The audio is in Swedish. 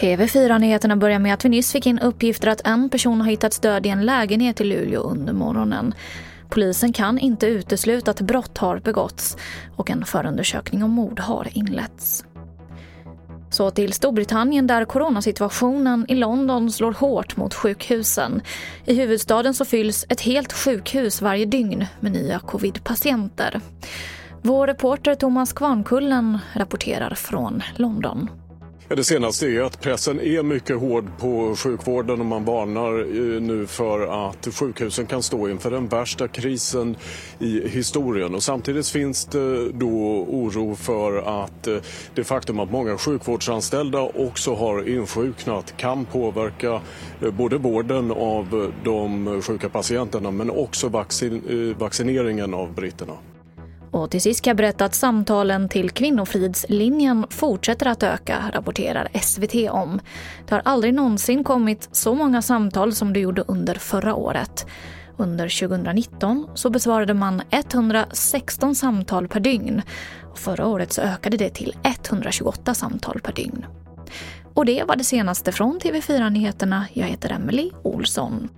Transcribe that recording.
TV4-nyheterna börjar med att vi nyss fick in uppgifter att en person har hittats död i en lägenhet i Luleå under morgonen. Polisen kan inte utesluta att brott har begåtts och en förundersökning om mord har inletts. Så till Storbritannien där coronasituationen i London slår hårt mot sjukhusen. I huvudstaden så fylls ett helt sjukhus varje dygn med nya covidpatienter. Vår reporter Thomas Kvarnkullen rapporterar från London. Ja, det senaste är att pressen är mycket hård på sjukvården och man varnar eh, nu för att sjukhusen kan stå inför den värsta krisen i historien. Och samtidigt finns det då oro för att eh, det faktum att många sjukvårdsanställda också har insjuknat kan påverka eh, både vården av de sjuka patienterna men också vaccin vaccineringen av britterna. Och till sist kan jag berätta att samtalen till Kvinnofridslinjen fortsätter att öka, rapporterar SVT om. Det har aldrig någonsin kommit så många samtal som det gjorde under förra året. Under 2019 så besvarade man 116 samtal per dygn. Och förra året så ökade det till 128 samtal per dygn. Och det var det senaste från TV4 Nyheterna. Jag heter Emily Olsson.